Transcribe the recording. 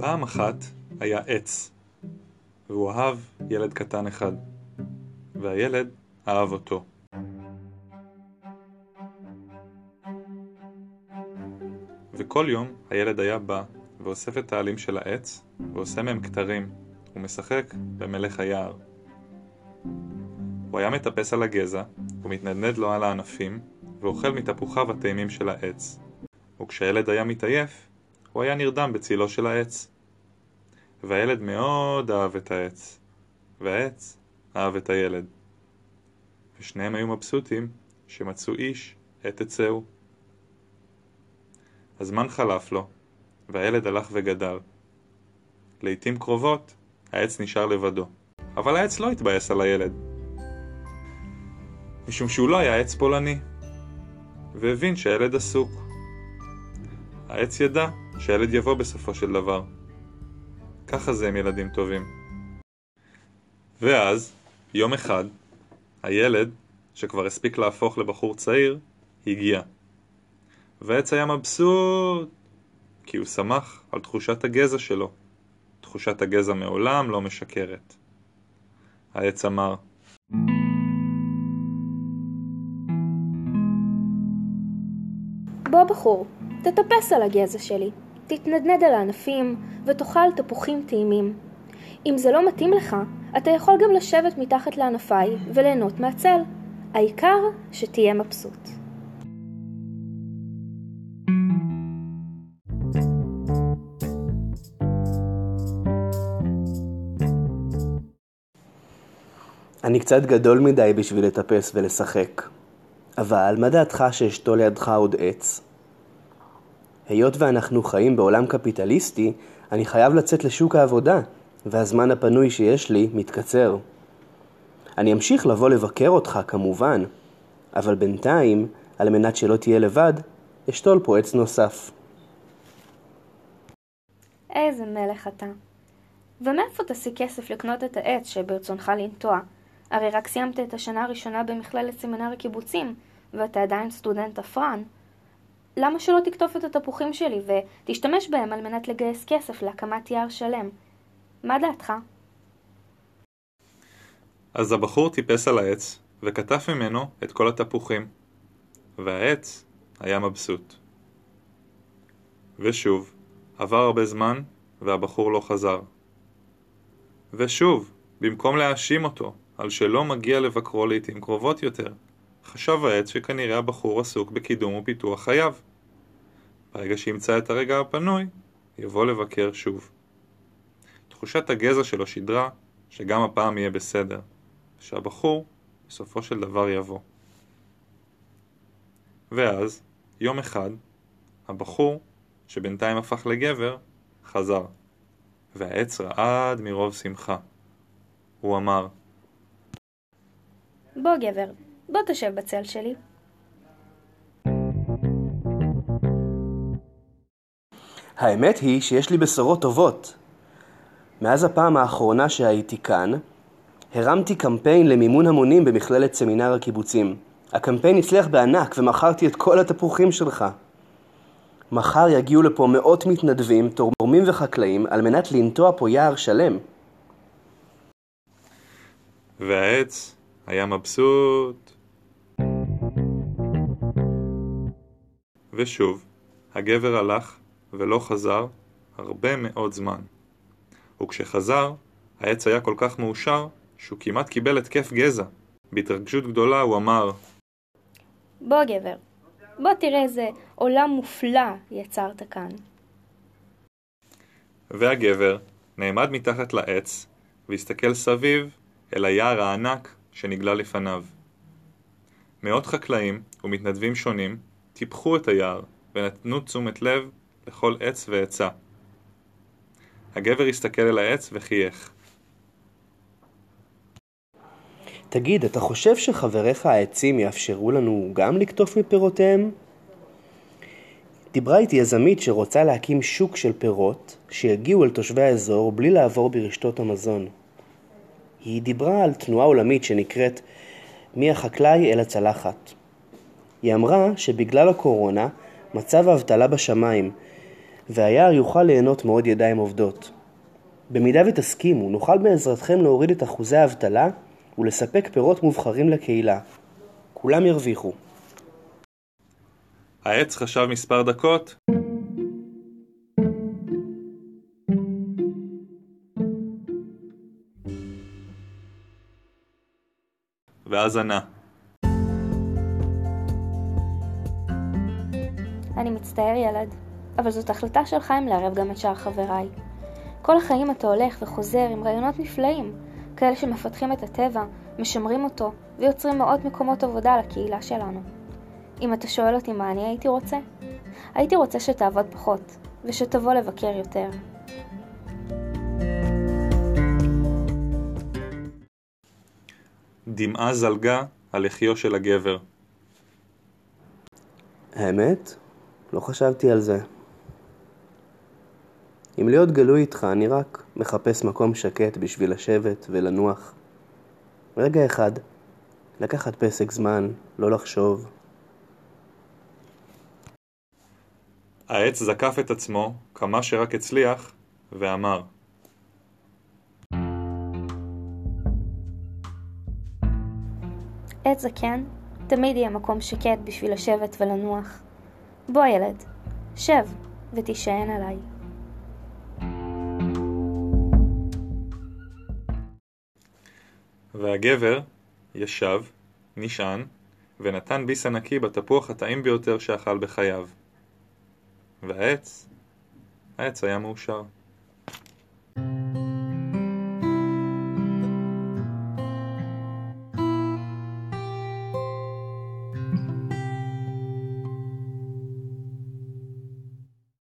פעם אחת היה עץ, והוא אהב ילד קטן אחד, והילד אהב אותו. וכל יום הילד היה בא ואוסף את העלים של העץ, ועושה מהם כתרים, ומשחק במלך היער. הוא היה מטפס על הגזע, ומתנדנד לו על הענפים, ואוכל מתפוחיו הטעימים של העץ. וכשהילד היה מתעייף, הוא היה נרדם בצילו של העץ. והילד מאוד אהב את העץ, והעץ אהב את הילד. ושניהם היו מבסוטים שמצאו איש את עצהו. הזמן חלף לו, והילד הלך וגדל. לעתים קרובות, העץ נשאר לבדו. אבל העץ לא התבאס על הילד. משום שהוא לא היה עץ פולני, והבין שהילד עסוק. העץ ידע שהילד יבוא בסופו של דבר. ככה זה עם ילדים טובים. ואז, יום אחד, הילד, שכבר הספיק להפוך לבחור צעיר, הגיע. והעץ היה מבסוט, כי הוא שמח על תחושת הגזע שלו. תחושת הגזע מעולם לא משקרת. העץ אמר, בוא בחור, תטפס על הגזע שלי, תתנדנד על הענפים ותאכל תפוחים טעימים. אם זה לא מתאים לך, אתה יכול גם לשבת מתחת לענפיי וליהנות מהצל. העיקר שתהיה מבסוט. אני קצת גדול מדי בשביל לטפס ולשחק. אבל מה דעתך שאשתול לידך עוד עץ? היות ואנחנו חיים בעולם קפיטליסטי, אני חייב לצאת לשוק העבודה, והזמן הפנוי שיש לי מתקצר. אני אמשיך לבוא לבקר אותך כמובן, אבל בינתיים, על מנת שלא תהיה לבד, אשתול פה עץ נוסף. איזה מלך אתה. ומאיפה תשיג כסף לקנות את העץ שברצונך לנטוע? הרי רק סיימת את השנה הראשונה במכללת סמינר הקיבוצים, ואתה עדיין סטודנט עפרן. למה שלא תקטוף את התפוחים שלי ותשתמש בהם על מנת לגייס כסף להקמת יער שלם? מה דעתך? אז הבחור טיפס על העץ, וקטף ממנו את כל התפוחים, והעץ היה מבסוט. ושוב, עבר הרבה זמן, והבחור לא חזר. ושוב, במקום להאשים אותו על שלא מגיע לבקרו לעתים קרובות יותר, חשב העץ שכנראה הבחור עסוק בקידום ופיתוח חייו. ברגע שימצא את הרגע הפנוי, יבוא לבקר שוב. תחושת הגזע שלו שידרה שגם הפעם יהיה בסדר, שהבחור בסופו של דבר יבוא. ואז, יום אחד, הבחור, שבינתיים הפך לגבר, חזר, והעץ רעד מרוב שמחה. הוא אמר, בוא גבר, בוא תשב בצל שלי. האמת היא שיש לי בשורות טובות. מאז הפעם האחרונה שהייתי כאן, הרמתי קמפיין למימון המונים במכללת סמינר הקיבוצים. הקמפיין הצליח בענק ומכרתי את כל התפוחים שלך. מחר יגיעו לפה מאות מתנדבים, תורמים וחקלאים על מנת לנטוע פה יער שלם. והעץ היה מבסוט. ושוב, הגבר הלך ולא חזר הרבה מאוד זמן. וכשחזר, העץ היה כל כך מאושר, שהוא כמעט קיבל התקף גזע. בהתרגשות גדולה הוא אמר בוא גבר, בוא תראה איזה עולם מופלא יצרת כאן. והגבר נעמד מתחת לעץ והסתכל סביב אל היער הענק שנגלה לפניו. מאות חקלאים ומתנדבים שונים טיפחו את היער ונתנו תשומת לב לכל עץ ועצה. הגבר הסתכל אל העץ וחייך. תגיד, אתה חושב שחבריך העצים יאפשרו לנו גם לקטוף מפירותיהם? דיברה איתי יזמית שרוצה להקים שוק של פירות שיגיעו אל תושבי האזור בלי לעבור ברשתות המזון. היא דיברה על תנועה עולמית שנקראת מהחקלאי אל הצלחת. היא אמרה שבגלל הקורונה מצב האבטלה בשמיים והיער יוכל ליהנות מעוד ידיים עובדות. במידה ותסכימו, נוכל בעזרתכם להוריד את אחוזי האבטלה ולספק פירות מובחרים לקהילה. כולם ירוויחו. העץ חשב מספר דקות, ואז ענה. אני מצטער ילד, אבל זאת החלטה שלך אם לערב גם את שאר חבריי. כל החיים אתה הולך וחוזר עם רעיונות נפלאים, כאלה שמפתחים את הטבע, משמרים אותו, ויוצרים מאות מקומות עבודה לקהילה שלנו. אם אתה שואל אותי מה אני הייתי רוצה, הייתי רוצה שתעבוד פחות, ושתבוא לבקר יותר. דמעה זלגה על לחיו של הגבר. האמת? לא חשבתי על זה. אם להיות גלוי איתך, אני רק מחפש מקום שקט בשביל לשבת ולנוח. רגע אחד, לקחת פסק זמן, לא לחשוב. העץ זקף את עצמו כמה שרק הצליח, ואמר עץ זקן תמיד יהיה מקום שקט בשביל לשבת ולנוח. בוא ילד, שב ותישען עליי. והגבר ישב, נשען, ונתן ביס ענקי בתפוח הטעים ביותר שאכל בחייו. והעץ, העץ היה מאושר.